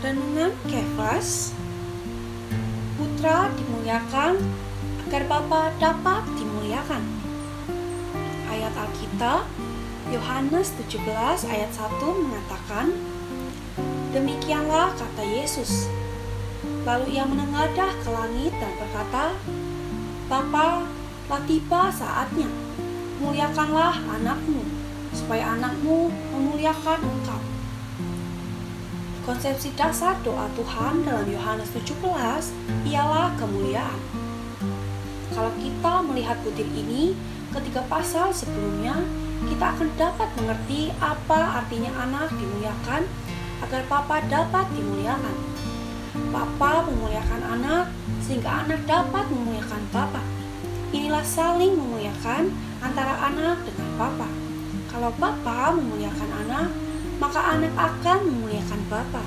Renungan Kefas Putra dimuliakan agar Bapa dapat dimuliakan. Ayat Alkitab Yohanes 17 ayat 1 mengatakan Demikianlah kata Yesus. Lalu ia menengadah ke langit dan berkata Bapa, telah tiba saatnya. Muliakanlah anakmu Supaya anakmu memuliakan engkau Konsepsi dasar doa Tuhan dalam Yohanes 17 ialah kemuliaan. Kalau kita melihat butir ini ketika pasal sebelumnya, kita akan dapat mengerti apa artinya anak dimuliakan agar Papa dapat dimuliakan. Papa memuliakan anak sehingga anak dapat memuliakan Papa. Inilah saling memuliakan antara anak dengan Papa. Kalau Papa memuliakan anak, maka anak akan memuliakan Bapa.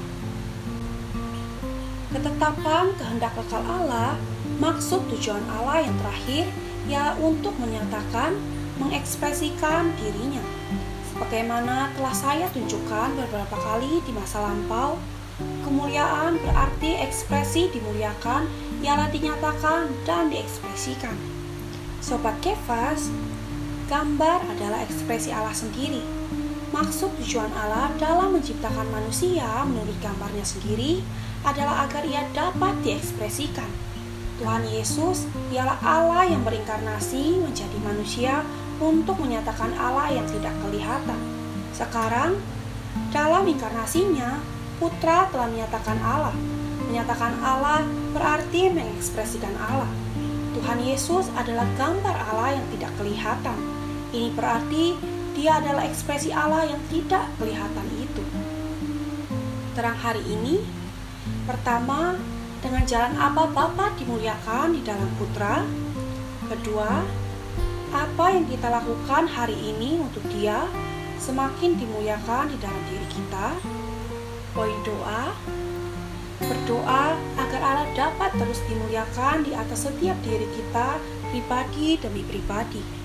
Ketetapan kehendak kekal Allah, maksud tujuan Allah yang terakhir ya untuk menyatakan, mengekspresikan dirinya. Sebagaimana telah saya tunjukkan beberapa kali di masa lampau, kemuliaan berarti ekspresi dimuliakan ialah dinyatakan dan diekspresikan. Sobat Kefas, gambar adalah ekspresi Allah sendiri Maksud tujuan Allah dalam menciptakan manusia menurut gambarnya sendiri adalah agar ia dapat diekspresikan. Tuhan Yesus ialah Allah yang berinkarnasi menjadi manusia untuk menyatakan Allah yang tidak kelihatan. Sekarang, dalam inkarnasinya, Putra telah menyatakan Allah. Menyatakan Allah berarti mengekspresikan Allah. Tuhan Yesus adalah gambar Allah yang tidak kelihatan. Ini berarti dia adalah ekspresi Allah yang tidak kelihatan itu. Terang hari ini, pertama, dengan jalan apa Bapa dimuliakan di dalam Putra. Kedua, apa yang kita lakukan hari ini untuk Dia semakin dimuliakan di dalam diri kita. Poin doa, berdoa agar Allah dapat terus dimuliakan di atas setiap diri kita, pribadi demi pribadi.